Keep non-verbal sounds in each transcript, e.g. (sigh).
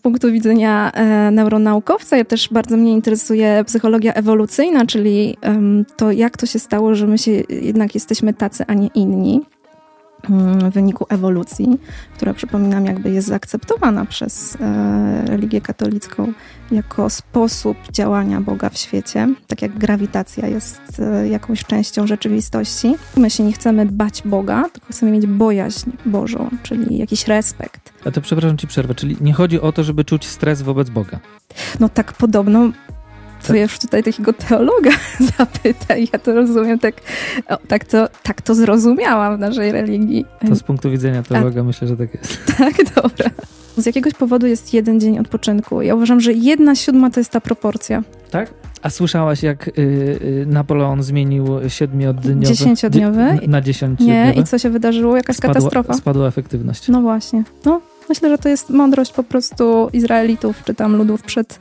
punktu widzenia e, neuronaukowca, ja też bardzo mnie interesuje psychologia ewolucyjna, czyli to, jak to się stało, że my się jednak jesteśmy tacy, a nie inni. Mm, w wyniku ewolucji, która przypominam jakby jest zaakceptowana przez e, religię katolicką jako sposób działania Boga w świecie, tak jak grawitacja jest e, jakąś częścią rzeczywistości. My się nie chcemy bać Boga, tylko chcemy mieć bojaźń Bożą, czyli jakiś respekt. A to przepraszam ci przerwę, czyli nie chodzi o to, żeby czuć stres wobec Boga. No tak podobno to już tutaj takiego teologa (laughs) zapytaj. Ja to rozumiem, tak, o, tak, to, tak to zrozumiałam w naszej religii. To z punktu widzenia teologa A, myślę, że tak jest. (laughs) Tak, dobra. Z jakiegoś powodu jest jeden dzień odpoczynku. Ja uważam, że jedna siódma to jest ta proporcja. Tak? A słyszałaś, jak y, y, Napoleon zmienił siedmiodniowy... Dziesięciodniowy? Na dziesięciodniowy? Nie, i co się wydarzyło? Jakaś spadła, katastrofa? Spadła efektywność. No właśnie. No, myślę, że to jest mądrość po prostu Izraelitów, czy tam ludów przed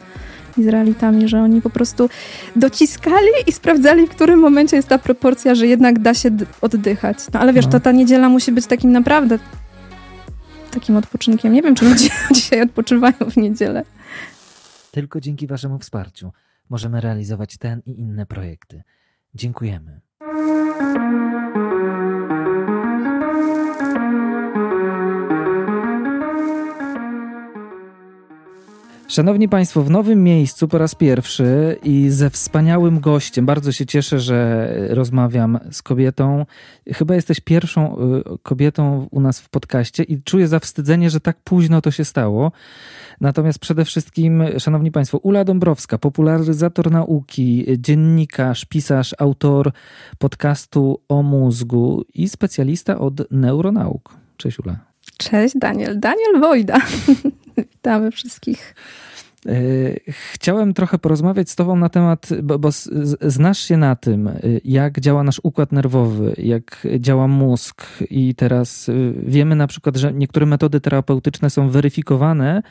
Izraelitami, że oni po prostu dociskali i sprawdzali, w którym momencie jest ta proporcja, że jednak da się oddychać. No ale wiesz, no. to ta niedziela musi być takim naprawdę takim odpoczynkiem. Nie wiem, czy ludzie (laughs) dzisiaj odpoczywają w niedzielę. Tylko dzięki Waszemu wsparciu możemy realizować ten i inne projekty. Dziękujemy. Szanowni Państwo, w nowym miejscu po raz pierwszy i ze wspaniałym gościem. Bardzo się cieszę, że rozmawiam z kobietą. Chyba jesteś pierwszą y, kobietą u nas w podcaście i czuję zawstydzenie, że tak późno to się stało. Natomiast przede wszystkim, Szanowni Państwo, Ula Dąbrowska, popularyzator nauki, dziennikarz, pisarz, autor podcastu o mózgu i specjalista od neuronauk. Cześć Ula. Cześć Daniel. Daniel Wojda. (laughs) Witamy wszystkich. E, chciałem trochę porozmawiać z Tobą na temat, bo, bo, znasz się na tym, e, jak działa nasz układ nerwowy, jak działa mózg, i teraz e, wiemy na przykład, że niektóre metody terapeutyczne są weryfikowane,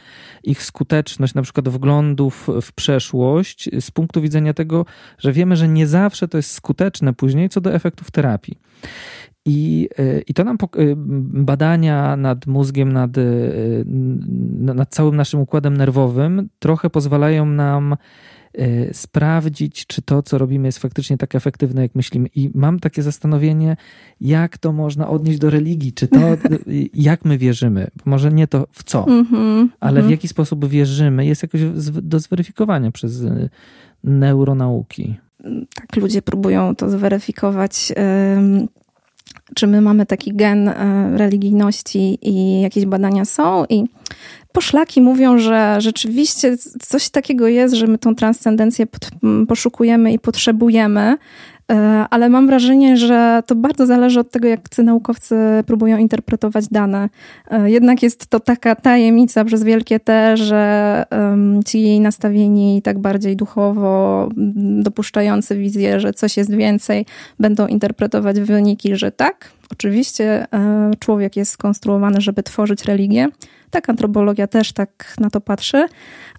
ich skuteczność, na przykład wglądów w przeszłość, z punktu widzenia tego, że wiemy, że nie zawsze to jest skuteczne później co do efektów terapii. I, e, I to nam e, badania nad mózgiem, nad, e, nad całym naszym układem nerwowym trochę pozwalają nam sprawdzić, czy to, co robimy, jest faktycznie tak efektywne, jak myślimy. I mam takie zastanowienie, jak to można odnieść do religii, czy to, (laughs) jak my wierzymy. Może nie to w co, mm-hmm, ale mm-hmm. w jaki sposób wierzymy, jest jakoś do zweryfikowania przez neuronauki. Tak, ludzie próbują to zweryfikować czy my mamy taki gen e, religijności i jakieś badania są? I poszlaki mówią, że rzeczywiście coś takiego jest, że my tą transcendencję poszukujemy i potrzebujemy, ale mam wrażenie, że to bardzo zależy od tego, jak naukowcy próbują interpretować dane. E, jednak jest to taka tajemnica przez wielkie T, że ci nastawieni tak bardziej duchowo, dopuszczający wizję, że coś jest więcej, będą interpretować wyniki, że tak, oczywiście e, człowiek jest skonstruowany, żeby tworzyć religię. Tak, antropologia też tak na to patrzy.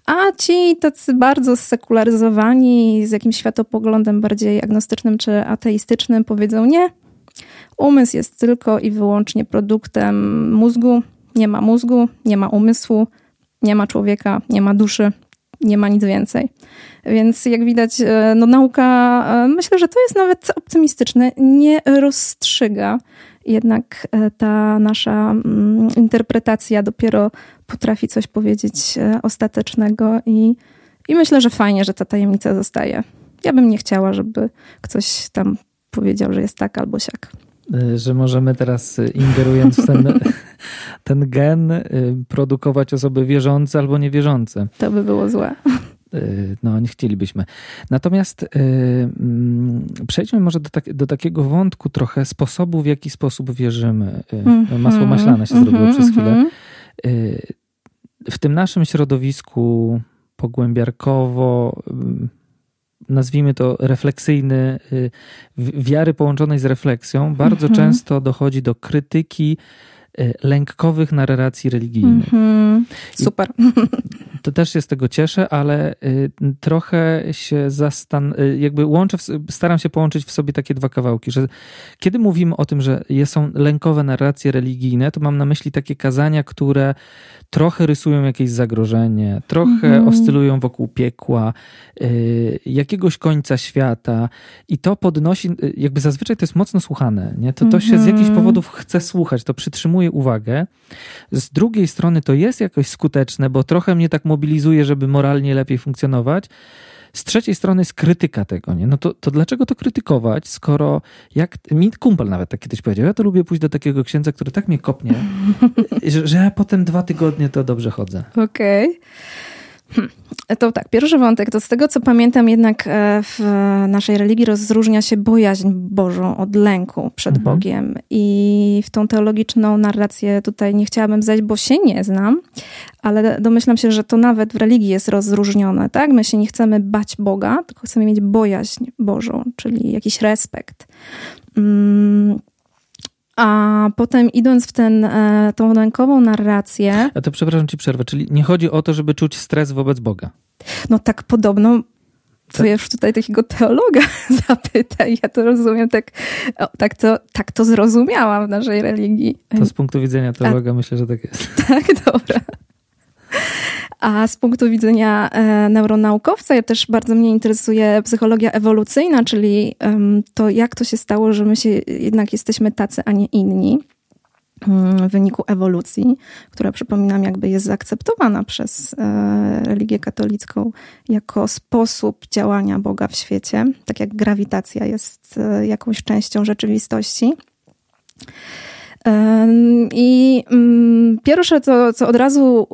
A ci tacy bardzo sekularyzowani, z jakimś światopoglądem bardziej agnostycznym czy ateistycznym, powiedzą nie. Umysł jest tylko i wyłącznie produktem mózgu. Nie ma mózgu, nie ma umysłu, nie ma człowieka, nie ma duszy, nie ma nic więcej. Więc jak widać, e, no, nauka, e, myślę, że to jest nawet optymistyczne, nie rozstrzyga. Jednak e, ta nasza mm, interpretacja dopiero potrafi coś powiedzieć ostatecznego i, i myślę, że fajnie, że ta tajemnica zostaje. Ja bym nie chciała, żeby ktoś tam powiedział, że jest tak albo siak. Że możemy teraz, ingerując w ten, (laughs) ten gen, produkować osoby wierzące albo niewierzące. To by było złe. Y, no, nie chcielibyśmy. Natomiast y, mm, przejdźmy może do, tak, do, takiego wątku trochę sposobu, w jaki sposób wierzymy. Mm-hmm, Masło maślane się zrobiło mhm, przez chwilę. Mm-hmm. W tym naszym środowisku pogłębiarkowo, nazwijmy to refleksyjny, wiary połączonej z refleksją, bardzo mhm. często dochodzi do krytyki lękowych narracji religijnych. Super. (laughs) to też się z tego cieszę, ale y, trochę się zastan... Y, jakby łączę, staram się połączyć w sobie takie dwa kawałki, że kiedy mówimy o tym, że są lękowe narracje religijne, to mam na myśli takie kazania, które trochę rysują jakieś zagrożenie, trochę mhm. oscylują wokół piekła, y, jakiegoś końca świata i to podnosi, jakby zazwyczaj to jest mocno słuchane, nie? To, to się z jakichś mhm. powodów chce słuchać, to przytrzymuje uwagę. Z drugiej strony to jest jakoś skuteczne, bo trochę mnie tak mobilizuje, żeby moralnie lepiej funkcjonować. Z trzeciej strony jest krytyka tego, nie? No to, to dlaczego to krytykować, skoro jak mi kumpel nawet tak kiedyś powiedział, ja to lubię pójść do takiego księdza, który tak mnie kopnie, (laughs) że, że ja potem dwa tygodnie to dobrze chodzę. Okej. Okay. Hmm. To tak, pierwszy wątek, to z tego co pamiętam, jednak e, w naszej religii rozróżnia się bojaźń Bożą od lęku przed mhm. Bogiem. I w tą teologiczną narrację tutaj nie chciałabym zejść, bo się nie znam, ale domyślam się, że to nawet w religii jest rozróżnione, tak? My się nie chcemy bać Boga, tylko chcemy mieć bojaźń Bożą, czyli jakiś respekt. Mm, a potem idąc w ten, e, tą lękową narrację. A to przepraszam ci przerwę, czyli nie chodzi o to, żeby czuć stres wobec Boga. No tak podobno to ja już tutaj takiego teologa (laughs) zapytaj. Ja to rozumiem, tak, o, tak, to, tak to zrozumiałam w naszej religii. To z punktu widzenia teologa A, myślę, że tak jest. (laughs) Tak, dobra. A z punktu widzenia e, neuronaukowca, ja też bardzo mnie interesuje psychologia ewolucyjna, czyli to, jak to się stało, że my się jednak jesteśmy tacy, a nie inni mm, w wyniku ewolucji, która przypominam, jakby jest zaakceptowana przez e, religię katolicką jako sposób działania Boga w świecie, tak jak grawitacja jest e, jakąś częścią rzeczywistości. I mm, pierwsze, co, co od razu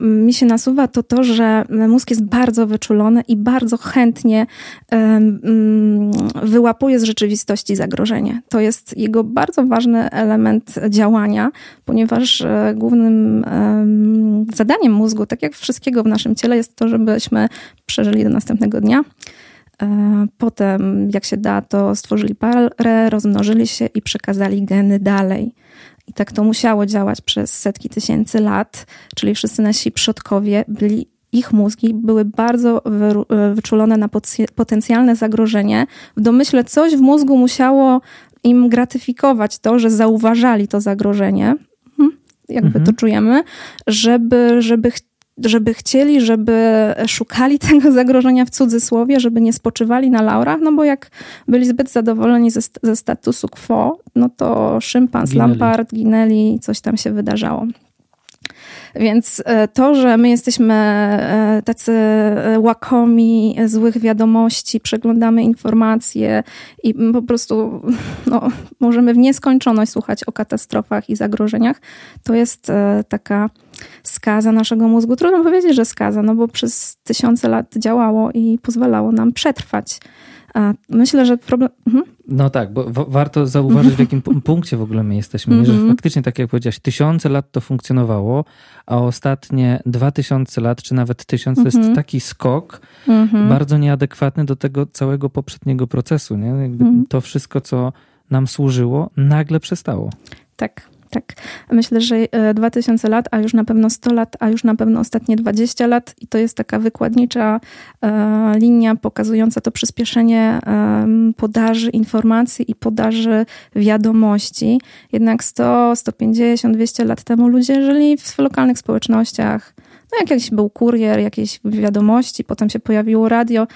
mi się nasuwa, to to, że mózg jest bardzo wyczulony i bardzo chętnie mm, wyłapuje z rzeczywistości zagrożenie. To jest jego bardzo ważny element działania, ponieważ e, głównym zadaniem mózgu, tak jak wszystkiego w naszym ciele, jest to, żebyśmy przeżyli do następnego dnia. E, potem, jak się da, to stworzyli parę, rozmnożyli się i przekazali geny dalej. I tak to musiało działać przez setki tysięcy lat, czyli wszyscy nasi przodkowie byli ich mózgi były bardzo e, wyczulone na potencjalne zagrożenie. W domyśle coś w mózgu musiało im gratyfikować to, że zauważali to zagrożenie, hm, jakby mhm. to czujemy, żeby, żeby żeby chcieli, żeby szukali (laughs) tego zagrożenia w cudzysłowie, żeby nie spoczywali na laurach, no bo jak byli zbyt zadowoleni ze, ze statusu quo, no to szympans, ginęli. Lampard, ginęli, coś tam się wydarzało. Więc e, to, że my jesteśmy e, tacy e, łakomi złych wiadomości, przeglądamy informacje i po prostu no, możemy w nieskończoność słuchać o katastrofach i zagrożeniach, to jest taka skaza naszego mózgu. Trudno powiedzieć, że skaza, no bo przez tysiące lat działało i pozwalało nam przetrwać. Myślę, że problem. Mhm. No tak, bo warto zauważyć, w (laughs) jakim punkcie w ogóle my jesteśmy. -hmm. Że mhm. faktycznie, tak jak powiedziałaś, tysiące lat to funkcjonowało, a ostatnie dwa tysiące lat, czy nawet tysiąc, -hmm. to jest mhm. taki skok -hmm. bardzo nieadekwatny do tego całego poprzedniego procesu. Nie? Mhm. To wszystko, co nam służyło, nagle przestało. Tak. Tak. Myślę, że 2000 e, lat, a już na pewno 100 lat, a już na pewno ostatnie 20 lat i to jest taka wykładnicza e, linia pokazująca to przyspieszenie podaży informacji i podaży wiadomości. Jednak 100, 150, 200 lat temu ludzie żyli w lokalnych społecznościach, no jak jakiś był kurier, jakieś wiadomości, potem się pojawiło radio.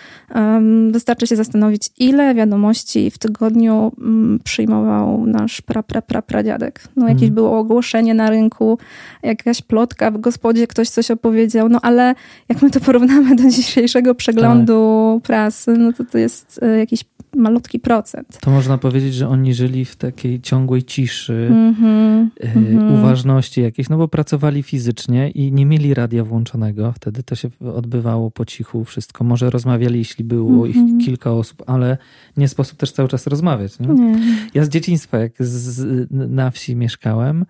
Wystarczy się zastanowić, ile wiadomości w tygodniu mm, przyjmował nasz pra, pra, pra, pradziadek. No jakieś mm. było ogłoszenie na rynku, jakaś plotka w gospodzie, ktoś coś opowiedział, no ale jak my to porównamy do dzisiejszego przeglądu tak. prasy, no to to jest e, jakiś malutki procent. To można powiedzieć, że oni żyli w takiej ciągłej ciszy, mm -hmm, y, uważności jakiejś, no bo pracowali fizycznie i nie mieli radia włączonego. Wtedy to się odbywało po cichu wszystko. Może rozmawiali, jeśli było mm -hmm. ich kilka osób, ale nie sposób też cały czas rozmawiać. Nie? Nie. Ja z dzieciństwa, jak z, na wsi mieszkałem,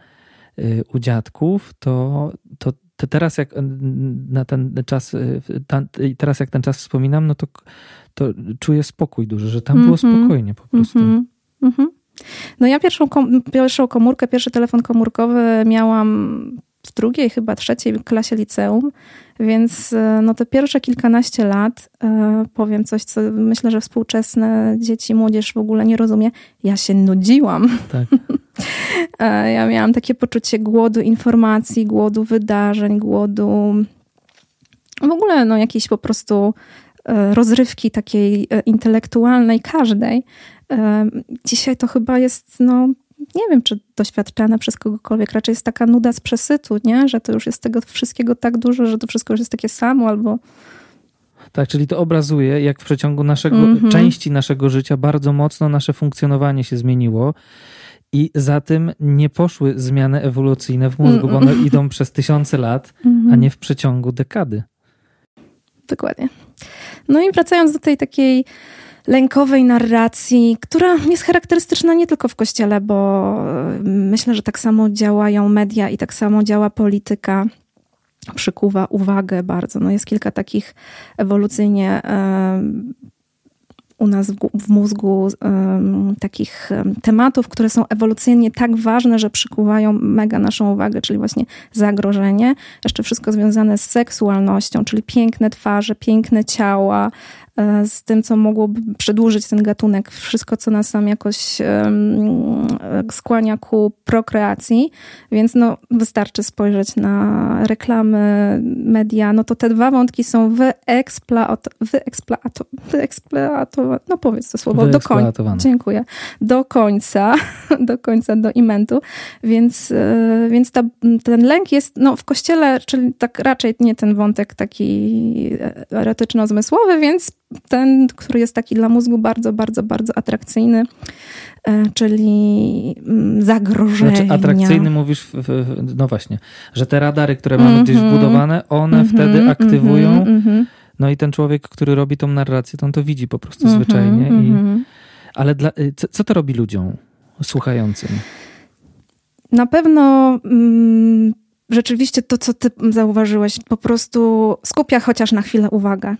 y, u dziadków, to, to to teraz jak na ten czas, y, teraz jak ten czas wspominam, no to to czuję spokój duży, że tam mm -hmm. było mhm. spokojnie po prostu. Mm -hmm. No ja pierwszą, kom pierwszą komórkę, pierwszy telefon komórkowy miałam w drugiej, chyba trzeciej klasie liceum, więc e, no te pierwsze kilkanaście lat, e, powiem coś, co myślę, że współczesne dzieci, młodzież w ogóle nie rozumie. Ja się nudziłam. Tak. (laughs) E, ja miałam takie poczucie głodu informacji, głodu wydarzeń, głodu w ogóle no, jakiejś po prostu rozrywki takiej intelektualnej każdej. Dzisiaj to chyba jest no, nie wiem, czy doświadczana przez kogokolwiek, raczej jest taka nuda z przesytu, nie? że to już jest tego wszystkiego tak dużo, że to wszystko już jest takie samo albo... Tak, czyli to obrazuje, jak w przeciągu naszego, mm -hmm. części naszego życia bardzo mocno nasze funkcjonowanie się zmieniło. I za tym nie poszły zmiany ewolucyjne w mózgu, bo one idą przez tysiące lat, a mhm. nie w przeciągu dekady. Dokładnie. No i wracając do tej takiej lękowej narracji, która jest charakterystyczna nie tylko w kościele, bo e, myślę, że tak samo działają media i tak samo działa polityka. Przykuwa uwagę bardzo. No jest kilka takich ewolucyjnie u nas w, w mózgu um, takich tematów, które są ewolucyjnie tak ważne, że przykuwają mega naszą uwagę, czyli właśnie zagrożenie. Jeszcze wszystko związane z seksualnością, czyli piękne twarze, piękne ciała, z tym, co mogłoby przedłużyć ten gatunek, wszystko, co nas tam jakoś skłania ku prokreacji. Więc no, wystarczy spojrzeć na reklamy, media, no to te dwa wątki są wyeksploatowane, wyeksploato, wyeksploatowane, no powiedz to słowo, do końca. Dziękuję. Do końca, (laughs) do końca, do imentu. Więc, e, więc ta, ten lęk jest, no w kościele, czyli tak raczej nie ten wątek taki erotyczno-zmysłowy, więc ten, który jest taki dla mózgu bardzo, bardzo, bardzo atrakcyjny, e, czyli mm, zagrożenia. Znaczy atrakcyjny mówisz, no właśnie, że te radary, które mamy mm -hmm. gdzieś mhm. wbudowane, one mm -hmm, wtedy mhm, aktywują. Mm -hmm. No i ten człowiek, który robi tą narrację, to on to widzi po prostu mhm, zwyczajnie. I, ale dla, y, co, co to robi ludziom słuchającym? Na pewno mm, rzeczywiście to, co ty zauważyłeś, po prostu skupia chociaż na chwilę uwagę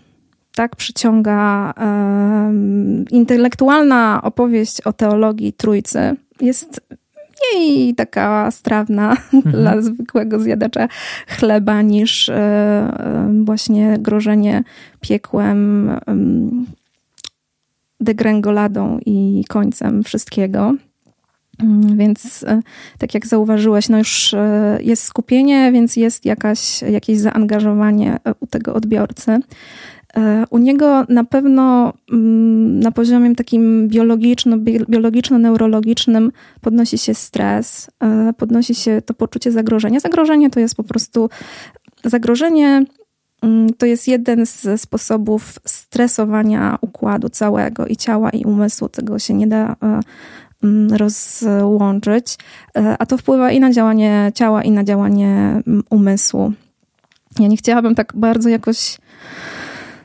tak przyciąga um, intelektualna opowieść o teologii Trójcy. Jest mniej taka strawna (laughs) mhm. dla zwykłego zjadacza chleba niż e, właśnie grożenie piekłem, degrengoladą i końcem wszystkiego. Mm, więc e, tak jak zauważyłeś, no już e, jest skupienie, więc jest jakaś, jakieś zaangażowanie u tego odbiorcy. E, u niego na pewno mm, na poziomie takim biologiczno-neurologicznym podnosi się stres, e, podnosi się to poczucie zagrożenia. Zagrożenie to jest po prostu zagrożenie. Mm, to jest jeden z sposobów stresowania układu całego i ciała, i umysłu. Tego się nie da e, mm, rozłączyć, a to wpływa i na działanie ciała, i na działanie umysłu. Ja nie chciałabym tak bardzo jakoś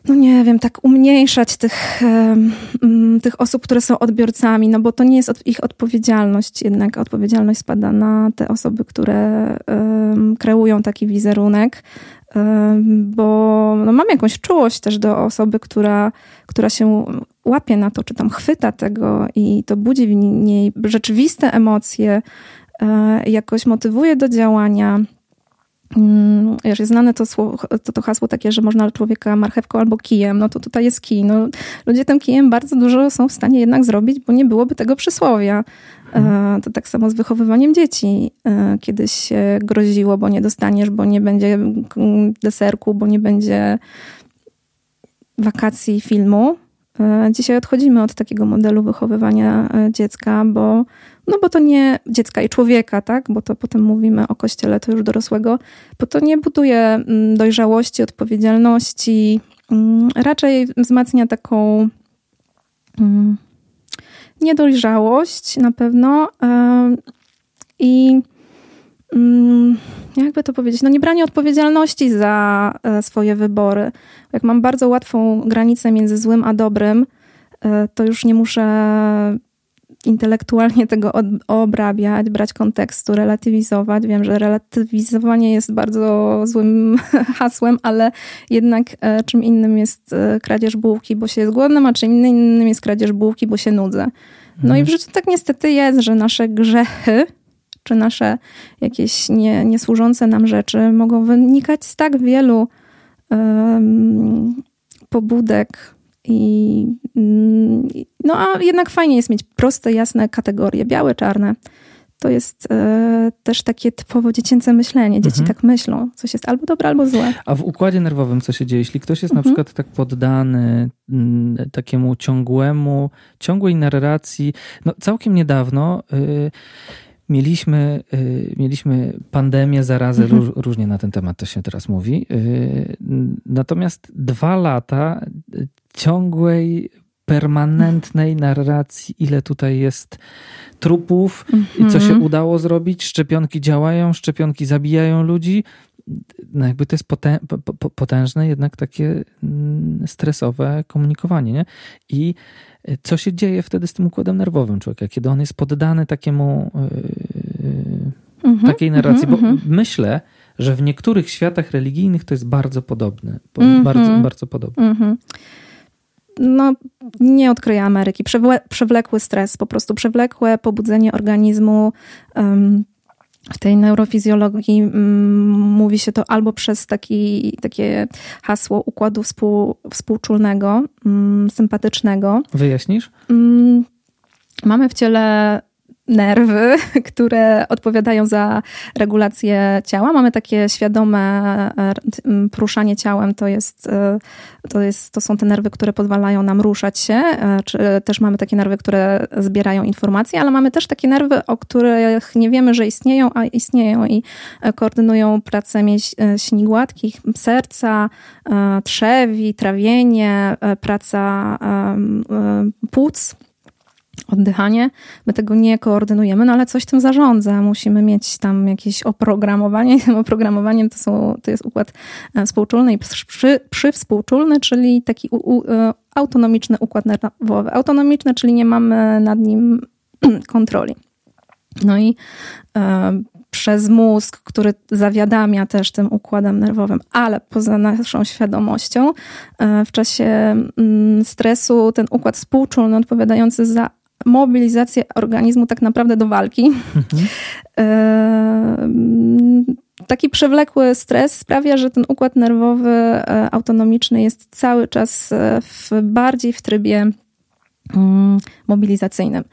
no nie wiem, tak umniejszać tych, um, tych osób, które są odbiorcami, no bo to nie jest ich odpowiedzialność, jednak. Odpowiedzialność spada na te osoby, które kreują taki wizerunek, bo no mam jakąś czułość też do osoby, która, która się łapie na to, czy tam chwyta tego i to budzi w niej rzeczywiste emocje, e, jakoś motywuje do działania. Mm, wiesz, jest znane to, słowo, to, to hasło takie, że można człowieka marchewką albo kijem, no to tutaj jest kij. No, ludzie tym kijem bardzo dużo są w stanie jednak zrobić, bo nie byłoby tego przysłowia. Hmm. To tak samo z wychowywaniem dzieci. E, kiedyś się groziło, bo nie dostaniesz, bo nie będzie deserku, bo nie będzie wakacji filmu. E, dzisiaj odchodzimy od takiego modelu wychowywania dziecka, bo no bo to nie dziecka i człowieka, tak? Bo to potem mówimy o kościele, to już dorosłego, bo to nie buduje mm, dojrzałości, odpowiedzialności, mm, raczej wzmacnia taką mm, niedojrzałość na pewno i jakby to powiedzieć, no nie branie odpowiedzialności za e, swoje wybory. Jak mam bardzo łatwą granicę między złym a dobrym, e, to już nie muszę intelektualnie tego obrabiać, brać kontekstu, relatywizować. Wiem, że relatywizowanie jest bardzo złym (laughs) hasłem, ale jednak e, czym innym jest e, kradzież bułki, bo się jest głodnym, a czym innym jest kradzież bułki, bo się nudzę. No i w mhm. życiu tak niestety jest, że nasze grzechy czy nasze jakieś nie, niesłużące nam rzeczy mogą wynikać z tak wielu um, pobudek. I, mm, no a jednak fajnie jest mieć proste, jasne kategorie, białe, czarne to jest e, też takie typowo dziecięce myślenie. Dzieci mhm. tak myślą, coś jest albo dobre, albo złe. A w układzie nerwowym co się dzieje? Jeśli ktoś jest mhm. na przykład tak poddany m, mm, takiemu ciągłemu, ciągłej narracji, no całkiem niedawno y, mieliśmy, y, mieliśmy pandemię, zarazę, mhm. róż, różnie na ten temat to się teraz mówi. Y, natomiast dwa lata ciągłej permanentnej narracji, ile tutaj jest trupów i co się mhm. udało zrobić. Szczepionki działają, szczepionki zabijają ludzi. No jakby to jest potężne, jednak takie mm, stresowe komunikowanie. Nie? I co się dzieje wtedy z tym układem nerwowym człowieka, kiedy on jest poddany takiemu yy, mhm, takiej narracji? Bo mhm. myślę, że w niektórych światach religijnych to jest bardzo podobne. Bardzo, bardzo podobne no, nie odkryje Ameryki. Przewle, przewlekły stres, po prostu przewlekłe pobudzenie organizmu. Um, w tej neurofizjologii um, mówi się to albo przez taki, takie hasło układu współ, współczulnego, um, sympatycznego. Wyjaśnisz? mamy w ciele nerwy, (laughs) które odpowiadają za regulację ciała. Mamy takie świadome e, poruszanie ciałem, to, jest, e, to, jest, to są te nerwy, które pozwalają nam ruszać się, e, czy też mamy takie nerwy, które zbierają informacje, ale mamy też takie nerwy, o których nie wiemy, że istnieją, a istnieją i koordynują pracę mięśni gładkich, serca, trzewi, trawienie, praca płuc oddychanie. My tego nie koordynujemy, no ale coś tym zarządza. Musimy mieć tam jakieś oprogramowanie. (laughs) Tym oprogramowaniem to, są, to jest układ e, współczulny i przy, przywspółczulny, czyli taki u, u, e, autonomiczny układ nerwowy. Autonomiczny, czyli nie mamy nad nim (clears throat) kontroli. No i e, przez mózg, który zawiadamia też tym układem nerwowym, ale poza naszą świadomością, e, w czasie mm, stresu ten układ współczulny odpowiadający za mobilizację organizmu tak naprawdę do walki. Mhm. (laughs) Taki przewlekły stres sprawia, że ten układ nerwowy e, autonomiczny jest cały czas e, w, bardziej w trybie mm, mobilizacyjnym.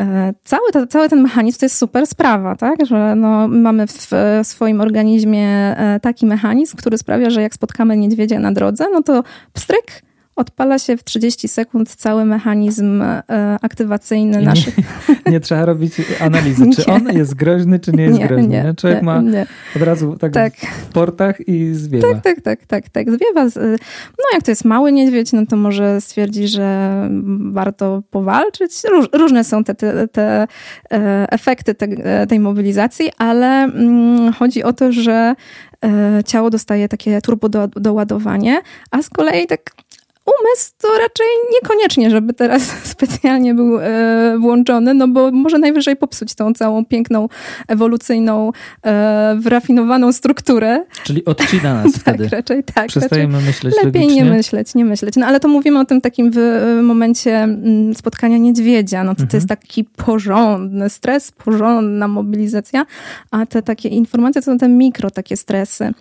E, cały, cały ten mechanizm to jest super sprawa, tak? że no, mamy w swoim organizmie taki mechanizm, który sprawia, że jak spotkamy niedźwiedzia na drodze, no to pstryk, odpala się w 30 sekund cały mechanizm e, aktywacyjny I naszych. Nie, (laughs) nie, trzeba robić analizy, czy (laughs) on jest groźny, czy nie jest nie, groźny. Nie, Człowiek ma od razu tak, tak, w portach i zwiewa. Tak, tak, tak, tak, tak. Zwiewa. No jak to jest mały niedźwiedź, no to może stwierdzi, że warto powalczyć. Róż, różne są te, te, te e, efekty te, tej mobilizacji, ale mm, chodzi o to, że e, ciało dostaje takie turbo do, doładowanie, a z kolei tak umysł to raczej niekoniecznie, żeby teraz (laughs) specjalnie był e, włączony, no bo może najwyżej popsuć tą całą piękną, ewolucyjną, e, wyrafinowaną strukturę. Czyli odcina nas (laughs) tak, wtedy. raczej tak. Przestajemy raczej myśleć Lepiej logicznie. nie myśleć, nie myśleć. No ale to mówimy o tym takim w momencie mm, spotkania niedźwiedzia. No to, mhm. to jest mhm. taki porządny stres, porządna mobilizacja, a te takie informacje to są te mikro takie stresy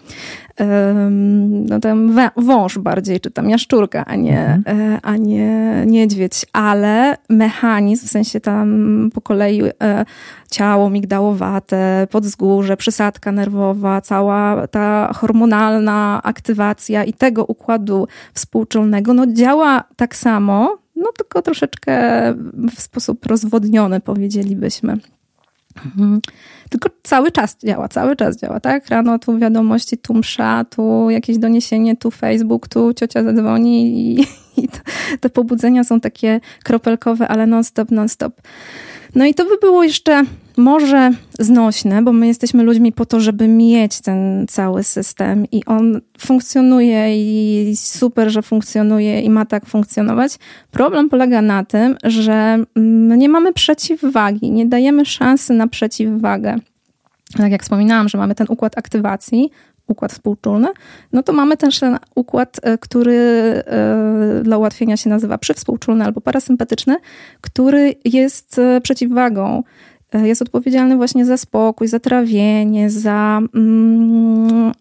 no tam wąż bardziej, czy tam jaszczurka, a nie, mhm. E, a nie niedźwiedź, ale mechanizm, w sensie tam po kolei e, ciało migdałowate, podzgórze, przysadka nerwowa, cała ta hormonalna aktywacja i tego układu współczulnego, no działa tak samo, no tylko troszeczkę w sposób rozwodniony, powiedzielibyśmy. Mhm. Tylko cały czas działa, cały czas działa, tak? Rano tu wiadomości, tu msza, tu jakieś doniesienie, tu Facebook, tu ciocia zadzwoni i, (laughs) i to, te pobudzenia są takie kropelkowe, ale non-stop, non-stop. No i to by było jeszcze może znośne, bo my jesteśmy ludźmi po to, żeby mieć ten cały system i on funkcjonuje i super, że funkcjonuje i ma tak funkcjonować. Problem polega na tym, że nie mamy przeciwwagi, nie dajemy szansy na przeciwwagę. Tak jak wspominałam, że mamy ten układ aktywacji, układ współczulny, no to mamy też ten układ, e, który e, dla ułatwienia się nazywa przywspółczulny albo parasympatyczny, który jest e, przeciwwagą jest odpowiedzialny właśnie za spokój, za trawienie, za mm,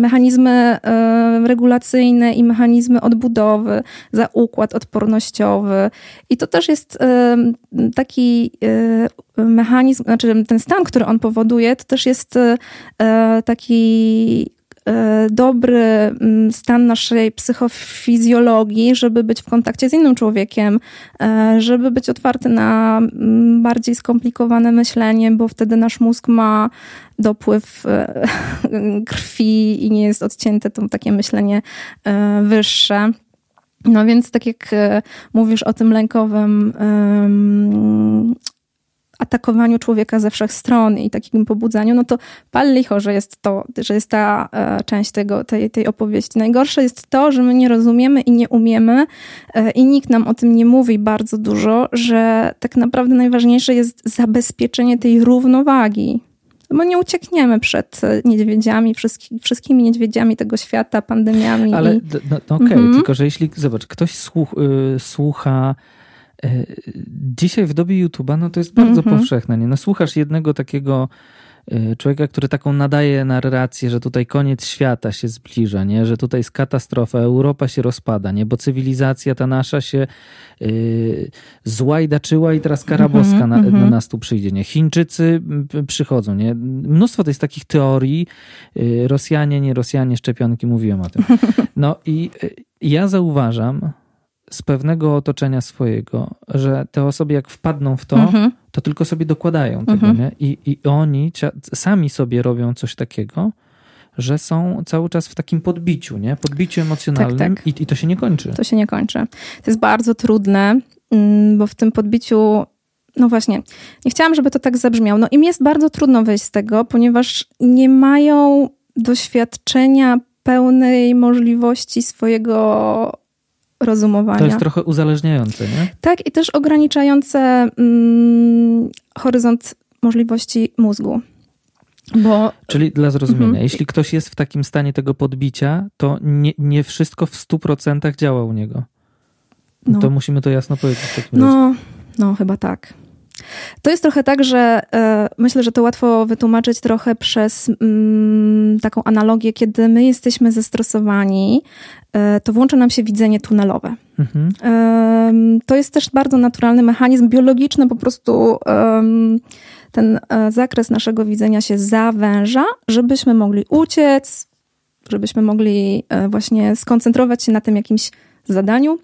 mechanizmy e, regulacyjne i mechanizmy odbudowy, za układ odpornościowy. I to też jest e, taki mechanizm, znaczy ten stan, który on powoduje, to też jest taki E, dobry mm, stan naszej psychofizjologii, żeby być w kontakcie z innym człowiekiem, e, żeby być otwarty na mm, bardziej skomplikowane myślenie, bo wtedy nasz mózg ma dopływ e, (laughs) krwi i nie jest odcięte to takie myślenie wyższe. No więc tak jak mówisz o tym lękowym atakowaniu człowieka ze wszech stron i takim pobudzaniu, no to pal licho, że jest to, że jest ta e, część tego, tej, tej opowieści. Najgorsze jest to, że my nie rozumiemy i nie umiemy e, i nikt nam o tym nie mówi bardzo dużo, że tak naprawdę najważniejsze jest zabezpieczenie tej równowagi. Bo nie uciekniemy przed niedźwiedziami, wszystkimi, wszystkimi niedźwiedziami tego świata, pandemiami. Ale no, no okej, okay, mhm. tylko że jeśli, zobacz, ktoś słuch, y, słucha dzisiaj w dobie YouTube'a, no to jest bardzo mm -hmm. powszechne. Nie? No, słuchasz jednego takiego e, człowieka, który taką nadaje narrację, że tutaj koniec świata się zbliża, nie? że tutaj jest katastrofa, Europa się rozpada, nie? bo cywilizacja ta nasza się yy, złajdaczyła i teraz karaboska mm -hmm, na, mm -hmm. na, nas tu przyjdzie. Nie? Chińczycy przychodzą. Nie? Mnóstwo to jest takich teorii. Rosjanie, nie Rosjanie, szczepionki, mówiłem o tym. (laughs) No i ja zauważam, z pewnego otoczenia swojego, że te osoby jak wpadną w to, mhm. to tylko sobie dokładają tego, mhm. nie? I, I oni sami sobie robią coś takiego, że są cały czas w takim podbiciu, nie? Podbiciu emocjonalnym tak, tak. I, i to się nie kończy. To się nie kończy. To jest bardzo trudne, mm, bo w tym podbiciu no właśnie, nie chciałam, żeby to tak zabrzmiało. No im jest bardzo trudno wyjść z tego, ponieważ nie mają doświadczenia pełnej możliwości swojego rozumowania. To jest trochę uzależniające, nie? Tak, i też ograniczające mm, horyzont możliwości mózgu. Bo... Czyli dla zrozumienia, mhm. jeśli ktoś jest w takim stanie tego podbicia, to nie, nie wszystko w 100% działa u niego. No. To musimy to jasno powiedzieć. no, no, chyba tak. To jest trochę tak, że e, myślę, że to łatwo wytłumaczyć trochę przez mm, taką analogię, kiedy my jesteśmy zestresowani, e, to włącza nam się widzenie tunelowe. Mhm. To jest też bardzo naturalny mechanizm biologiczny, po prostu ten e, zakres naszego widzenia się zawęża, żebyśmy mogli uciec, żebyśmy mogli właśnie skoncentrować się na tym jakimś zadaniu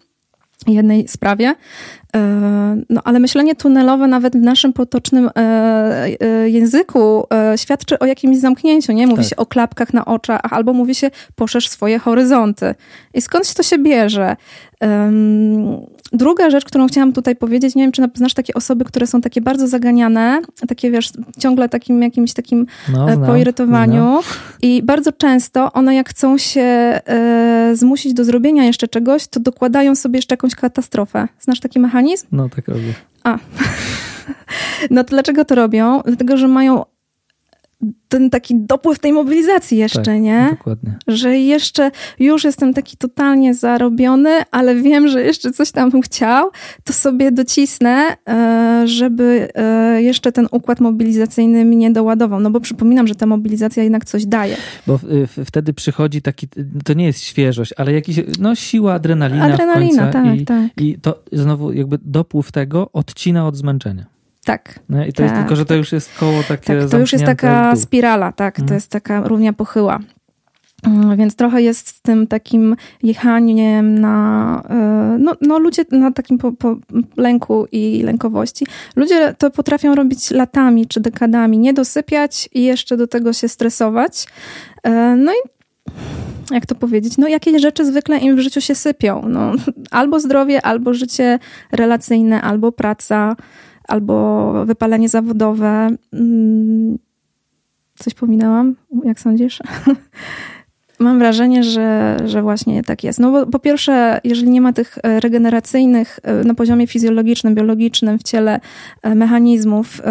jednej sprawie. E, no, ale myślenie tunelowe nawet w naszym potocznym e, e, języku świadczy o jakimś zamknięciu, nie? Mówi tak. się o klapkach na oczach, albo mówi się poszerz swoje horyzonty. I skądś to się bierze? Druga rzecz, którą chciałam tutaj powiedzieć, nie wiem, czy znasz takie osoby, które są takie bardzo zaganiane, takie wiesz, ciągle takim jakimś takim no, znam, poirytowaniu znam. i bardzo często one jak chcą się e, zmusić do zrobienia jeszcze czegoś, to dokładają sobie jeszcze jakąś katastrofę. Znasz taki mechanizm? No, tak robię. A. (laughs) No to dlaczego to robią? Dlatego, że mają ten taki dopływ tej mobilizacji jeszcze, tak, nie? Dokładnie. Że jeszcze już jestem taki totalnie zarobiony, ale wiem, że jeszcze coś tam bym chciał, to sobie docisnę, e, żeby e, jeszcze ten układ mobilizacyjny mi nie doładował. No bo przypominam, że ta mobilizacja jednak coś daje. Bo wtedy przychodzi taki, to nie jest świeżość, ale jakiś, no siła, adrenalina Adrenalina, tak, i, tak. I to znowu jakby dopływ tego odcina od zmęczenia. Tak. No I to tak, jest tylko, że to tak. już jest koło takie tak, To już jest taka spirala, tak, to mhm. jest taka równia pochyła. Mm, więc trochę jest z tym takim jechaniem na, e, no, no ludzie na takim po, po lęku i lękowości. Ludzie to potrafią robić latami czy dekadami, nie dosypiać i jeszcze do tego się stresować. E, no i jak to powiedzieć, no jakieś rzeczy zwykle im w życiu się sypią. No, (laughs) albo zdrowie, albo życie relacyjne, albo praca, albo wypalenie zawodowe. Mm, coś pominęłam, jak sądzisz? (laughs) Mam wrażenie, że, że właśnie tak jest. No bo po pierwsze, jeżeli nie ma tych e, regeneracyjnych e, na poziomie fizjologicznym, biologicznym w ciele e, mechanizmów,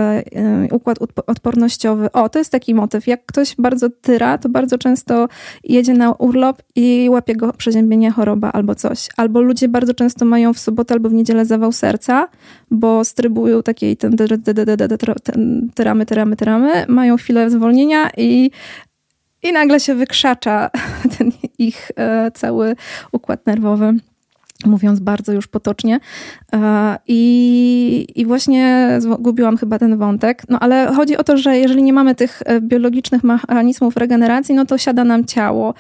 układ odpornościowy, o, to jest taki motyw. Jak ktoś bardzo tyra, to bardzo często jedzie na urlop i łapie go przeziębienie, choroba albo coś. Albo ludzie bardzo często mają w sobotę albo w niedzielę zawał serca, bo strybują takiej ten tyramy, tyramy, tyramy, mają chwilę zwolnienia i i nagle się wykrzacza (laughs) ten ich e, cały układ nerwowy mówiąc bardzo już potocznie. E, I, I właśnie zgubiłam chyba ten wątek. No ale chodzi o to, że jeżeli nie mamy tych e, biologicznych mechanizmów regeneracji, no to siada nam ciało.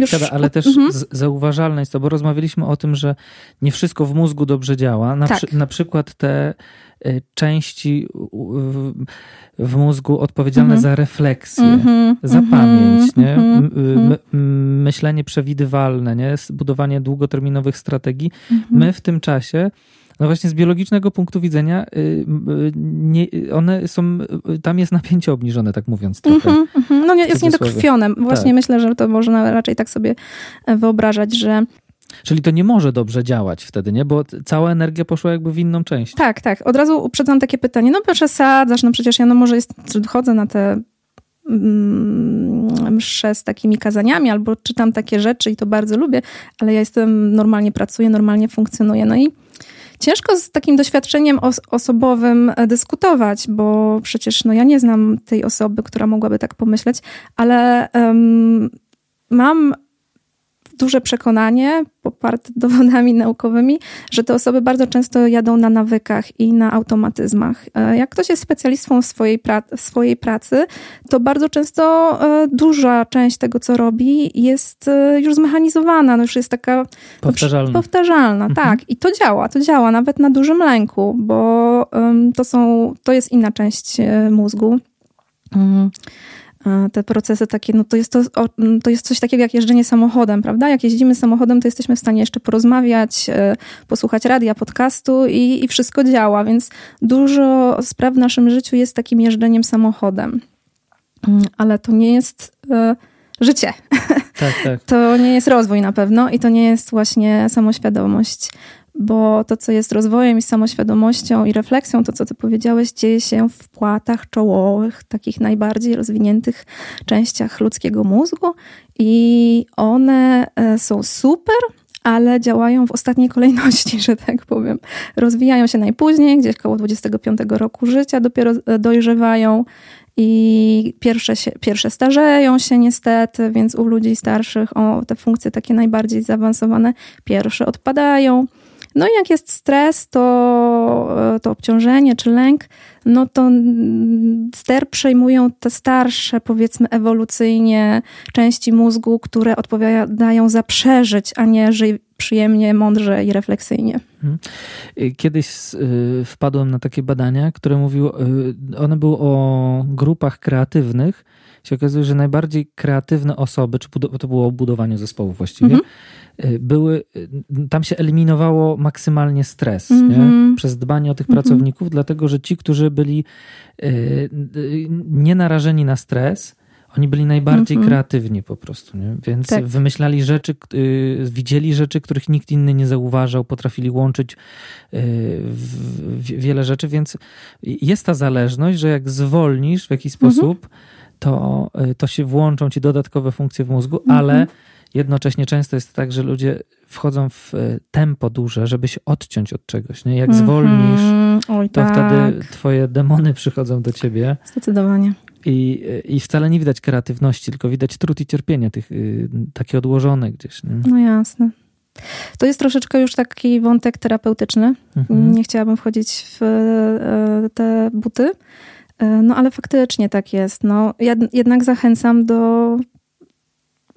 Już... Siada, ale też mhm. zauważalne jest to, bo rozmawialiśmy o tym, że nie wszystko w mózgu dobrze działa. Na, tak. przy, na przykład te części w mózgu odpowiedzialne mm -hmm. za refleksję, mm -hmm, za mm -hmm, pamięć, nie? Mhm. myślenie przewidywalne, nie? budowanie długoterminowych strategii. Mhm. My w tym czasie no właśnie z biologicznego punktu widzenia y, y, nie, one są, tam jest napięcie obniżone, tak mówiąc trochę. Mm -hmm, no jest niedokrwione. Właśnie tak. myślę, że to można raczej tak sobie wyobrażać, że Czyli to nie może dobrze działać wtedy, nie? Bo cała energia poszła jakby w inną część. Tak, tak. Od razu uprzedzam takie pytanie. No przesadzasz, no przecież ja no może jest, chodzę na te mm, msze z takimi kazaniami albo czytam takie rzeczy i to bardzo lubię, ale ja jestem, normalnie pracuję, normalnie funkcjonuję. No i ciężko z takim doświadczeniem os osobowym e, dyskutować, bo przecież no ja nie znam tej osoby, która mogłaby tak pomyśleć, ale um, mam duże przekonanie, poparte (laughs) dowodami naukowymi, że te osoby bardzo często jadą na nawykach i na automatyzmach. E, jak ktoś jest specjalistą w swojej, pra w swojej pracy, to bardzo często e, duża część tego, co robi, jest e, już zmechanizowana, no już jest taka powtarzalna. powtarzalna mhm. Tak, i to działa, to działa nawet na dużym lęku, bo to, są, to jest inna część mózgu. Mhm te procesy takie, no to jest, to, to jest coś takiego jak jeżdżenie samochodem, prawda? Jak jeździmy samochodem, to jesteśmy w stanie jeszcze porozmawiać, e, posłuchać radia, podcastu i, i wszystko działa, więc dużo spraw w naszym życiu jest takim jeżdżeniem samochodem. Mm, ale to nie jest e, życie. Tak, tak. (laughs) To nie jest rozwój na pewno i to nie jest właśnie samoświadomość bo to, co jest rozwojem i samoświadomością i refleksją, to co ty powiedziałeś, dzieje się w płatach czołowych, takich najbardziej rozwiniętych częściach ludzkiego mózgu i one e, są super, ale działają w ostatniej kolejności, (laughs) że tak powiem. Rozwijają się najpóźniej, gdzieś koło 25 roku życia dopiero e, dojrzewają i pierwsze, się, pierwsze starzeją się niestety, więc u ludzi starszych o, te funkcje takie najbardziej zaawansowane pierwsze odpadają. No i jak jest stres, to, e, to obciążenie czy lęk, no to ster przejmują te starsze, powiedzmy ewolucyjnie, części mózgu, które odpowiadają za przeżyć, a nie żyj przyjemnie, mądrze i refleksyjnie. Mhm. Kiedyś y, wpadłem na takie badania, które mówiły, one były o grupach kreatywnych. Się okazuje, że najbardziej kreatywne osoby, czy to było o budowaniu zespołu właściwie, mhm były, y, tam się eliminowało maksymalnie stres mm -hmm. Mhm. przez dbanie o tych mm -hmm. pracowników, dlatego że ci, którzy byli y, nie narażeni na stres, oni byli najbardziej mm -hmm. kreatywni po prostu, nie? więc tak. wymyślali rzeczy, widzieli rzeczy, których nikt inny nie zauważał, potrafili łączyć wiele rzeczy, więc jest ta zależność, że jak zwolnisz w jakiś mhm. sposób, to, to się włączą ci dodatkowe funkcje w mózgu, ale mhm. Jednocześnie często jest tak, że ludzie wchodzą w e, tempo duże, żeby się odciąć od czegoś. Nie? Jak mm -hmm. zwolnisz, Oj, to tak. wtedy twoje demony przychodzą do ciebie. Zdecydowanie. I, I wcale nie widać kreatywności, tylko widać trud i cierpienie, tych, y, takie odłożone gdzieś. Nie? No jasne. To jest troszeczkę już taki wątek terapeutyczny. Mhm. Nie chciałabym wchodzić w e, te buty. E, no ale faktycznie tak jest. No, jednak zachęcam do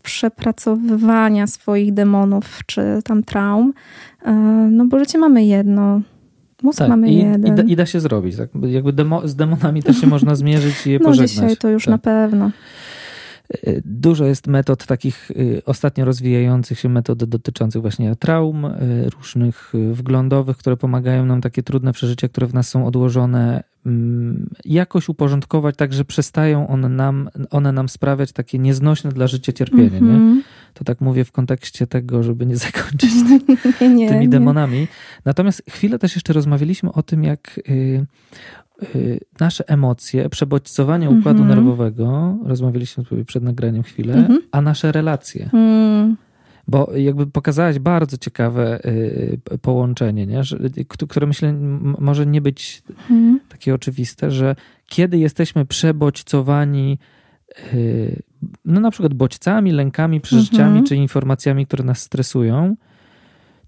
przepracowywania swoich demonów czy tam traum, e, no bo życie mamy jedno. Mózg tak, mamy i, jeden. I da, I da, się zrobić. Tak? Jakby demo, z demonami też się można zmierzyć i je (laughs) no, pożegnać. No dzisiaj to już tak. na pewno. E, dużo jest metod takich e, ostatnio rozwijających się metod dotyczących właśnie traum, różnych wglądowych, które pomagają nam takie trudne przeżycia, które w nas są odłożone jakoś uporządkować tak, że przestają one nam, one nam sprawiać takie nieznośne dla życia cierpienie. Mm -hmm. Nie? Mhm. To tak mówię w kontekście tego, żeby nie zakończyć (laughs) nie, tymi nie. demonami. Natomiast chwilę też jeszcze rozmawialiśmy o tym, jak y, y, nasze emocje, przebodźcowanie układu mm -hmm. nerwowego, rozmawialiśmy sobie przed nagraniem chwilę, mm -hmm. a nasze relacje. Mm. Bo jakby pokazałaś bardzo ciekawe y, połączenie, nie? Które myślę może nie być hmm. Takie oczywiste, że kiedy jesteśmy przebodźcowani y, no na przykład bodźcami, lękami, przeżyciami mhm. czy informacjami, które nas stresują,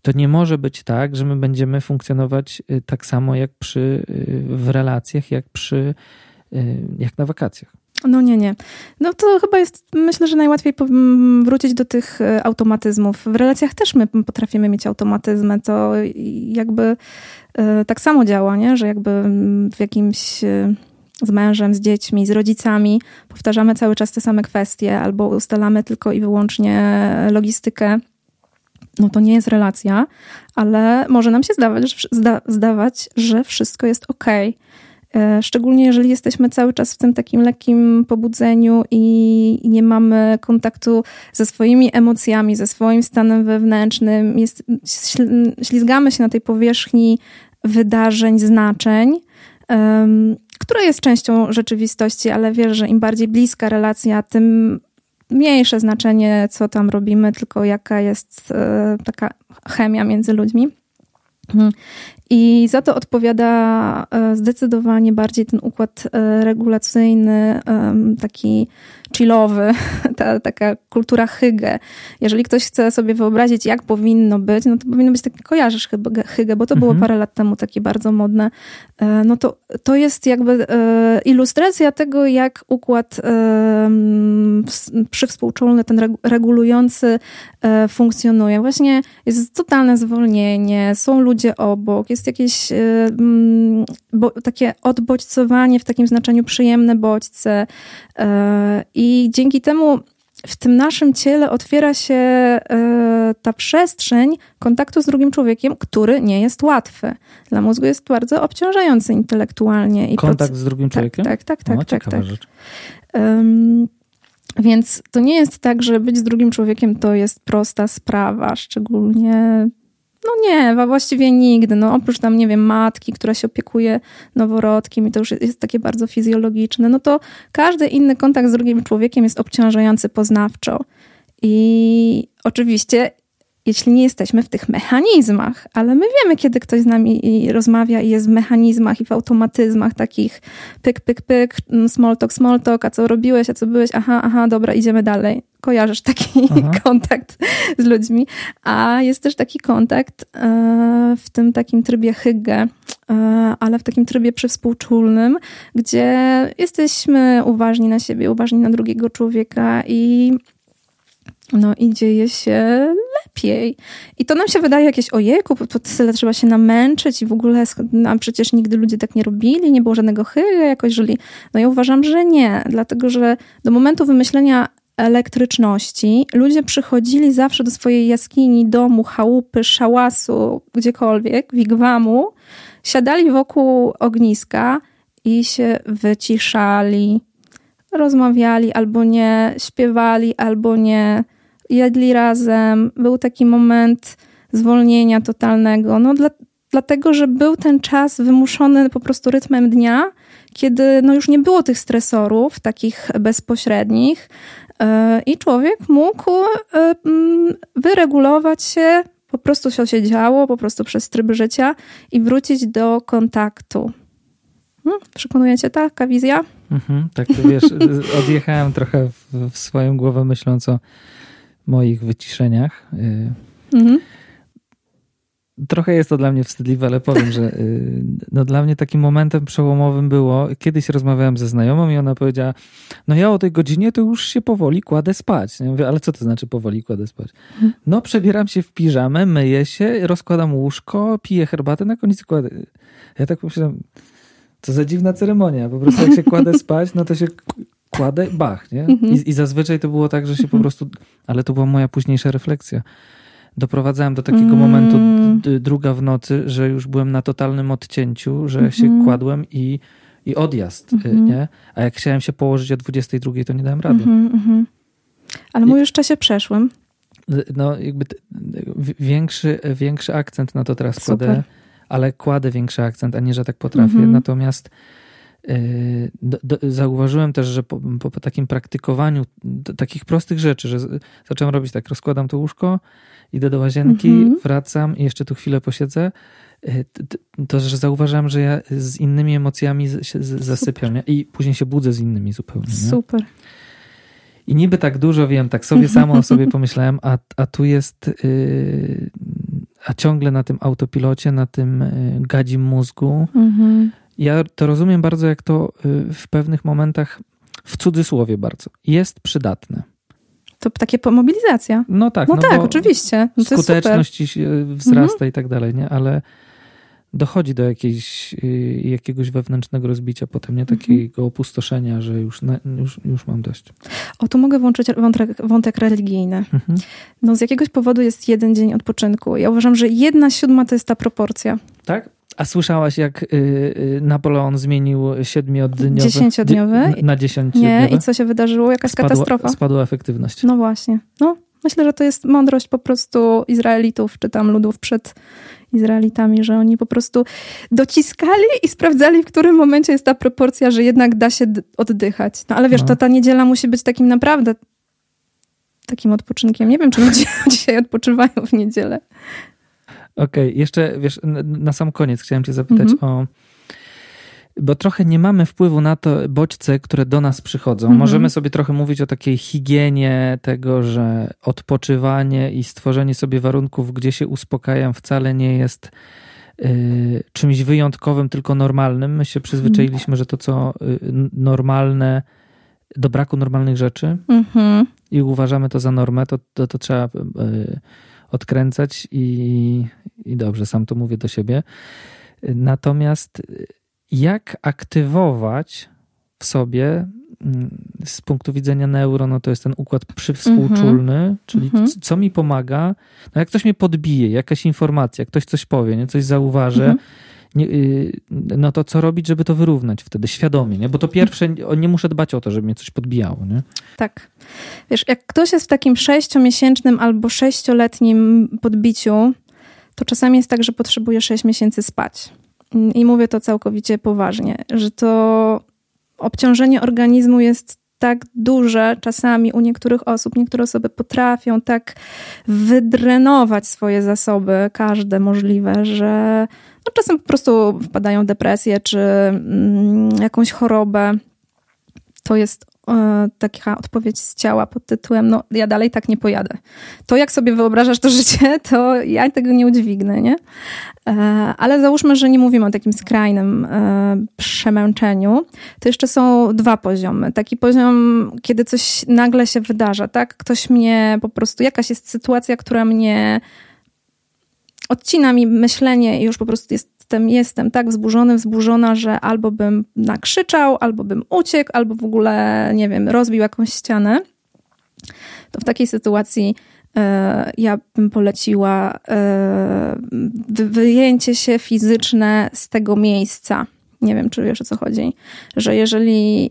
to nie może być tak, że my będziemy funkcjonować y, tak samo jak przy, w relacjach, jak przy, jak na wakacjach. No nie, nie. No to chyba jest, myślę, że najłatwiej wrócić do tych e, automatyzmów. W relacjach też my potrafimy mieć automatyzmy. To jakby e, tak samo działa, nie? że jakby w jakimś e, z mężem, z dziećmi, z rodzicami powtarzamy cały czas te same kwestie albo ustalamy tylko i wyłącznie logistykę. No to nie jest relacja, ale może nam się zdawać, że, zda, zdawać, że wszystko jest ok E, szczególnie jeżeli jesteśmy cały czas w tym takim lekkim pobudzeniu i nie mamy kontaktu ze swoimi emocjami, ze swoim stanem wewnętrznym, jest, ślizgamy się na tej powierzchni wydarzeń, znaczeń, um, która jest częścią rzeczywistości, ale wiesz, że im bardziej bliska relacja, tym mniejsze znaczenie, co tam robimy, tylko jaka jest e, taka chemia między ludźmi. I za to odpowiada e, zdecydowanie bardziej ten układ e, regulacyjny, taki chillowy, (laughs) ta taka kultura hygge. Jeżeli ktoś chce sobie wyobrazić, jak powinno być, no to powinno być takie, kojarzysz hygge, bo to było mhm. parę lat temu takie bardzo modne. E, no to, to jest jakby ilustracja tego, jak układ przywspółczulny, ten regulujący funkcjonuje. Właśnie jest totalne zwolnienie, są ludzie obok, jest jakieś mm, bo, takie odbodźcowanie w takim znaczeniu przyjemne bodźce i i dzięki temu w tym naszym ciele otwiera się e, ta przestrzeń kontaktu z drugim człowiekiem, który nie jest łatwy. Dla mózgu jest bardzo obciążający intelektualnie. I Kontakt z drugim tak, człowiekiem? Tak, tak, tak. O, tak, tak. Rzecz. Um, więc to nie jest tak, że być z drugim człowiekiem to jest prosta sprawa, szczególnie no nie, właściwie nigdy. No oprócz tam, nie wiem, matki, która się opiekuje noworodkiem i to już jest takie bardzo fizjologiczne, no to każdy inny kontakt z drugim człowiekiem jest obciążający poznawczo. I oczywiście jeśli nie jesteśmy w tych mechanizmach, ale my wiemy, kiedy ktoś z nami rozmawia i jest w mechanizmach i w automatyzmach takich pyk, pyk, pyk, mm, small talk, small talk, a co robiłeś, a co byłeś, aha, aha, dobra, idziemy dalej. Kojarzysz taki (laughs) aha. kontakt z ludźmi. A jest też taki kontakt e, w tym takim trybie hygge, e, ale w takim trybie przywspółczulnym, gdzie jesteśmy uważni na siebie, uważni na drugiego człowieka i no i dzieje się lepiej. I to nam się wydaje jakieś ojejku, to tyle trzeba się namęczyć i w ogóle, a przecież nigdy ludzie tak nie robili, nie było żadnego chyba jakoś żyli. No ja uważam, że nie, dlatego że do momentu wymyślenia elektryczności ludzie przychodzili zawsze do swojej jaskini, domu, chałupy, szałasu, gdziekolwiek, wigwamu, siadali wokół ogniska i się wyciszali, rozmawiali albo nie, śpiewali albo nie, jedli razem, był taki moment zwolnienia totalnego. No dla, dlatego, że był ten czas wymuszony po prostu rytmem dnia, kiedy no już nie było tych stresorów takich bezpośrednich yy, i człowiek mógł yy, wyregulować się, po prostu się siedziało, po prostu przez tryb życia i wrócić do kontaktu. Hmm, taka wizja? Mhm, tak, wiesz, (laughs) odjechałem trochę w, w swoją głowę myśląc o moich wyciszeniach. Y, mhm. Trochę jest to dla mnie wstydliwe, ale powiem, że y, no dla mnie takim momentem przełomowym było, kiedyś rozmawiałem ze znajomą i ona powiedziała, no ja o tej godzinie to już się powoli kładę spać. Ja mówię, ale co to znaczy powoli kładę spać? Mhm. No przebieram się w piżamę, myję się, rozkładam łóżko, piję herbatę, na koniec kładę. Ja tak pomyślałem, co za dziwna ceremonia. Po prostu jak się kładę spać, no to się kładę, bach, nie? Mhm. I, I, zazwyczaj to było tak, że się po mhm. prostu, ale to była moja późniejsza refleksja. Doprowadzałem do takiego mm. momentu druga w nocy, że już byłem na totalnym odcięciu, że się kładłem i i odjazd, Mhm. nie? A jak chciałem się położyć o 22, to nie dałem rady. Mhm, mhm. Ale I- mówisz w czasie przeszłym. No, jakby większy, większy akcent na to teraz Super. kładę, ale kładę większy akcent, a nie, że tak potrafię. Mhm. Natomiast do, do, zauważyłem też, że po, po, po takim praktykowaniu d- takich prostych rzeczy, że zacząłem robić tak, rozkładam to łóżko, idę do łazienki, Mhm. wracam i jeszcze tu chwilę posiedzę, t- to, że zauważam, że ja z innymi emocjami się zasypiam nie? i później się budzę z innymi zupełnie. Nie? Super. I niby tak dużo wiem, tak sobie (laughs) samo o sobie pomyślałem, a, a tu jest, yy, a ciągle na tym autopilocie, na tym yy, gadzim mózgu. Mhm. Ja to rozumiem bardzo, jak to yy, w pewnych momentach, w cudzysłowie bardzo, jest przydatne. To takie mobilizacja. No tak, No, no tak, oczywiście. No skuteczność się wzrasta i tak dalej, nie? Ale dochodzi do jakiejś, yy, jakiegoś wewnętrznego rozbicia potem, nie? Takiego opustoszenia, że już, na, już, już mam dość. O, tu mogę włączyć wątek, wątek religijny. Mhm. No z jakiegoś powodu jest jeden dzień odpoczynku. Ja uważam, że jedna siódma to jest ta proporcja. Tak? A słyszałaś, jak y, y, Napoleon zmienił siedmiodniowy Dziesięciodniowy? dzie- na dziesięciodniowy? Nie? I co się wydarzyło? Jakaś Spadła- katastrofa? Spadła efektywność. No właśnie. No, myślę, że to jest mądrość po prostu Izraelitów, czy tam ludów przed Izraelitami, że oni po prostu dociskali i sprawdzali, w którym momencie jest ta proporcja, że jednak da się oddychać. No ale wiesz, No. to ta niedziela musi być takim naprawdę takim odpoczynkiem. Nie wiem, czy ludzie (laughs) dzisiaj odpoczywają w niedzielę. Okej, jeszcze wiesz, na sam koniec chciałem cię zapytać Mhm. o... Bo trochę nie mamy wpływu na to bodźce, które do nas przychodzą. Mhm. Możemy sobie trochę mówić o takiej higienie tego, że odpoczywanie i stworzenie sobie warunków, gdzie się uspokajam, wcale nie jest y, czymś wyjątkowym, tylko normalnym. My się przyzwyczailiśmy, że to, co y, normalne, do braku normalnych rzeczy Mhm. i uważamy to za normę, to, to, to trzeba y, odkręcać i, i dobrze, sam to mówię do siebie. Natomiast y, jak aktywować w sobie mm, z punktu widzenia neuro, no to jest ten układ przywspółczulny, czyli Mhm. c- co mi pomaga, no jak ktoś mnie podbije, jakaś informacja, ktoś coś powie, nie, coś zauważy, Mhm. nie, y, no to co robić, żeby to wyrównać wtedy świadomie, nie? Bo to pierwsze, nie muszę dbać o to, żeby mnie coś podbijało, nie? Tak. Wiesz, jak ktoś jest w takim sześciomiesięcznym albo sześcioletnim podbiciu, to czasami jest tak, że potrzebuje sześć miesięcy spać. I mówię to całkowicie poważnie, że to obciążenie organizmu jest tak duże czasami u niektórych osób. Niektóre osoby potrafią tak wydrenować swoje zasoby, każde możliwe, że no czasem po prostu wpadają w depresję czy mm, jakąś chorobę. To jest taka odpowiedź z ciała pod tytułem, no ja dalej tak nie pojadę. To jak sobie wyobrażasz to życie, (laughs) to ja tego nie udźwignę, nie? E, ale załóżmy, że nie mówimy o takim skrajnym e, przemęczeniu. To jeszcze są dwa poziomy. Taki poziom, kiedy coś nagle się wydarza, tak? Ktoś mnie po prostu, jakaś jest sytuacja, która mnie odcina mi myślenie i już po prostu jestem, jestem tak wzburzony, wzburzona, że albo bym nakrzyczał, albo bym uciekł, albo w ogóle, nie wiem, rozbił jakąś ścianę. To w takiej sytuacji e, ja bym poleciła e, wy- wyjęcie się fizyczne z tego miejsca. Nie wiem, czy wiesz o co chodzi. Że jeżeli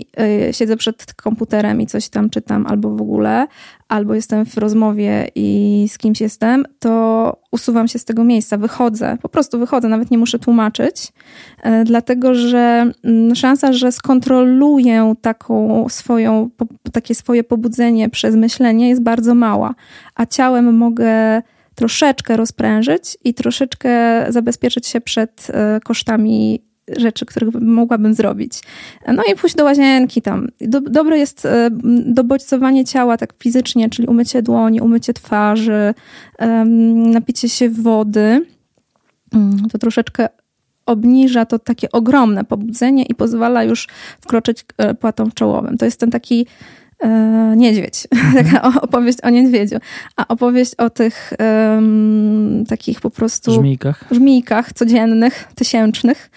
y, siedzę przed komputerem i coś tam czytam, albo w ogóle, albo jestem w rozmowie i z kimś jestem, to usuwam się z tego miejsca, wychodzę, po prostu wychodzę, nawet nie muszę tłumaczyć, y, dlatego że mm, szansa, że skontroluję taką swoją, takie swoje pobudzenie przez myślenie jest bardzo mała, a ciałem mogę troszeczkę rozprężyć i troszeczkę zabezpieczyć się przed y, kosztami rzeczy, których mogłabym zrobić. No i pójść do łazienki tam. Do, dobre jest e, dobodźcowanie ciała tak fizycznie, czyli umycie dłoni, umycie twarzy, napicie się wody. Mm, To troszeczkę obniża to takie ogromne pobudzenie i pozwala już wkroczyć e, płatą czołowym. To jest ten taki niedźwiedź, (laughs) taka o- opowieść o niedźwiedziu. A opowieść o tych takich po prostu Żmijkach. żmijkach codziennych, tysięcznych,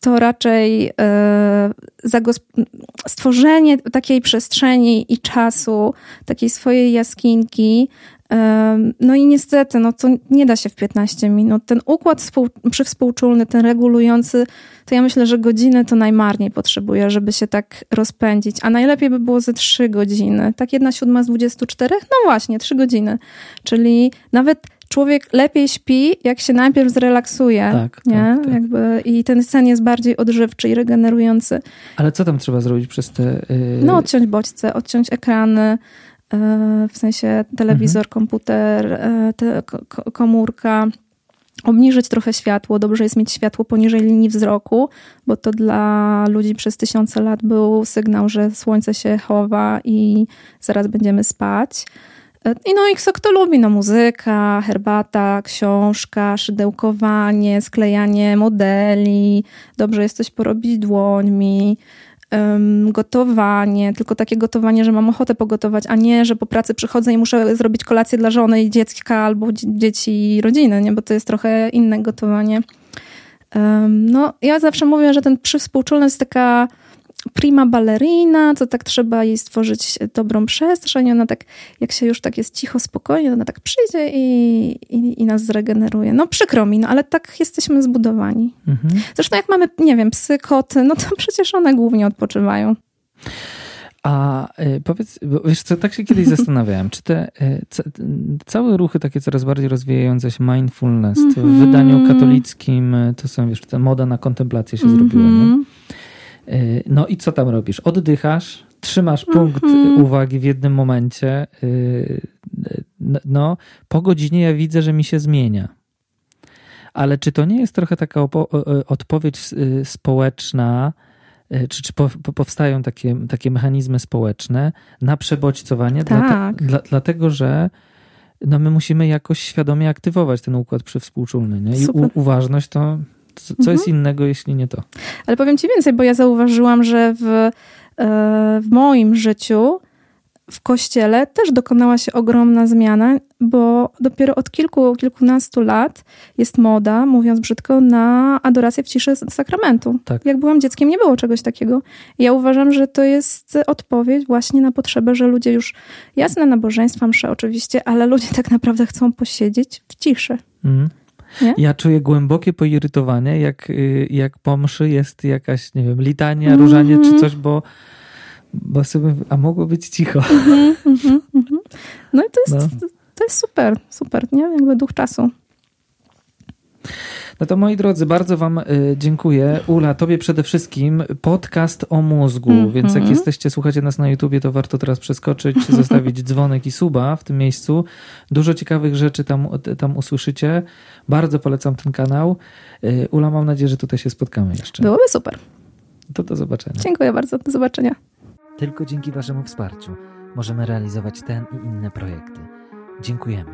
to raczej e, zagosp- stworzenie takiej przestrzeni i czasu, takiej swojej jaskinki, No i niestety, no to nie da się w 15 minut. Ten układ współ, przywspółczulny, ten regulujący, to ja myślę, że godziny to najmarniej potrzebuje, żeby się tak rozpędzić. A najlepiej by było ze 3 godziny. Tak jedna siódma z 24? No właśnie, 3 godziny. Czyli nawet człowiek lepiej śpi, jak się najpierw zrelaksuje. Tak, nie? Tak, tak. Jakby, I ten sen jest bardziej odżywczy i regenerujący. Ale co tam trzeba zrobić przez te. Yy... No, odciąć bodźce, odciąć ekrany, w sensie telewizor, mhm. komputer, yy, te, komórka. Obniżyć trochę światło. Dobrze jest mieć światło poniżej linii wzroku, bo to dla ludzi przez tysiące lat był sygnał, że słońce się chowa i zaraz będziemy spać. I no i kto lubi, no muzyka, herbata, książka, szydełkowanie, sklejanie modeli, dobrze jest coś porobić dłońmi, gotowanie, tylko takie gotowanie, że mam ochotę pogotować, a nie, że po pracy przychodzę i muszę zrobić kolację dla żony i dziecka albo dzieci i rodziny, nie? bo to jest trochę inne gotowanie. No, ja zawsze mówię, że ten przywspółczulny jest taka prima ballerina, to tak trzeba jej stworzyć dobrą przestrzeń. Ona tak, jak się już tak jest cicho, spokojnie, ona tak przyjdzie i, i, i nas zregeneruje. No przykro mi, no ale tak jesteśmy zbudowani. Mhm. Zresztą jak mamy, nie wiem, psy, koty, no to (laughs) przecież one głównie odpoczywają. A y, powiedz, bo wiesz co, tak się kiedyś (laughs) zastanawiałem, czy te y, całe ruchy takie coraz bardziej rozwijające się mindfulness mm -hmm. w mhm. wydaniu katolickim, to są, wiesz, ta moda na kontemplację się mm -hmm. zrobiła, nie? Y, no i co tam robisz? Oddychasz, trzymasz punkt mm-hmm. uwagi w jednym momencie. Y, no, po godzinie ja widzę, że mi się zmienia. Ale czy to nie jest trochę taka odpowiedź y, społeczna, czy, czy powstają takie, takie mechanizmy społeczne na przebodźcowanie? Tak. Dla, dlatego, że no my musimy jakoś świadomie aktywować ten układ przywspółczulny. Nie? I u, uważność to co mhm. jest innego, jeśli nie to? Ale powiem ci więcej, bo ja zauważyłam, że w, e, w moim życiu w kościele też dokonała się ogromna zmiana, bo dopiero od kilku, kilkunastu lat jest moda, mówiąc brzydko, na adorację w ciszy sakramentu. Tak. Jak byłam dzieckiem, nie było czegoś takiego. Ja uważam, że to jest odpowiedź właśnie na potrzebę, że ludzie już, jasne nabożeństwa, msze oczywiście, ale ludzie tak naprawdę chcą posiedzieć w ciszy. Mhm. Nie? Ja czuję głębokie poirytowanie, jak, y, jak po mszy jest jakaś, nie wiem, litania, mm -hmm. różanie czy coś, bo, bo sobie, a mogło być cicho. Mm -hmm, mm -hmm. No i to jest, no. to jest super, super, nie? Jakby duch czasu. No to moi drodzy, bardzo Wam y, dziękuję. Ula, Tobie przede wszystkim podcast o mózgu, mm -hmm. więc jak jesteście, słuchacie nas na YouTubie, to warto teraz przeskoczyć, (laughs) zostawić dzwonek i suba w tym miejscu. Dużo ciekawych rzeczy tam, tam usłyszycie. Bardzo polecam ten kanał. Y, Ula, mam nadzieję, że tutaj się spotkamy jeszcze. Byłoby super. To do zobaczenia. Dziękuję bardzo. Do zobaczenia. Tylko dzięki Waszemu wsparciu możemy realizować ten i inne projekty. Dziękujemy.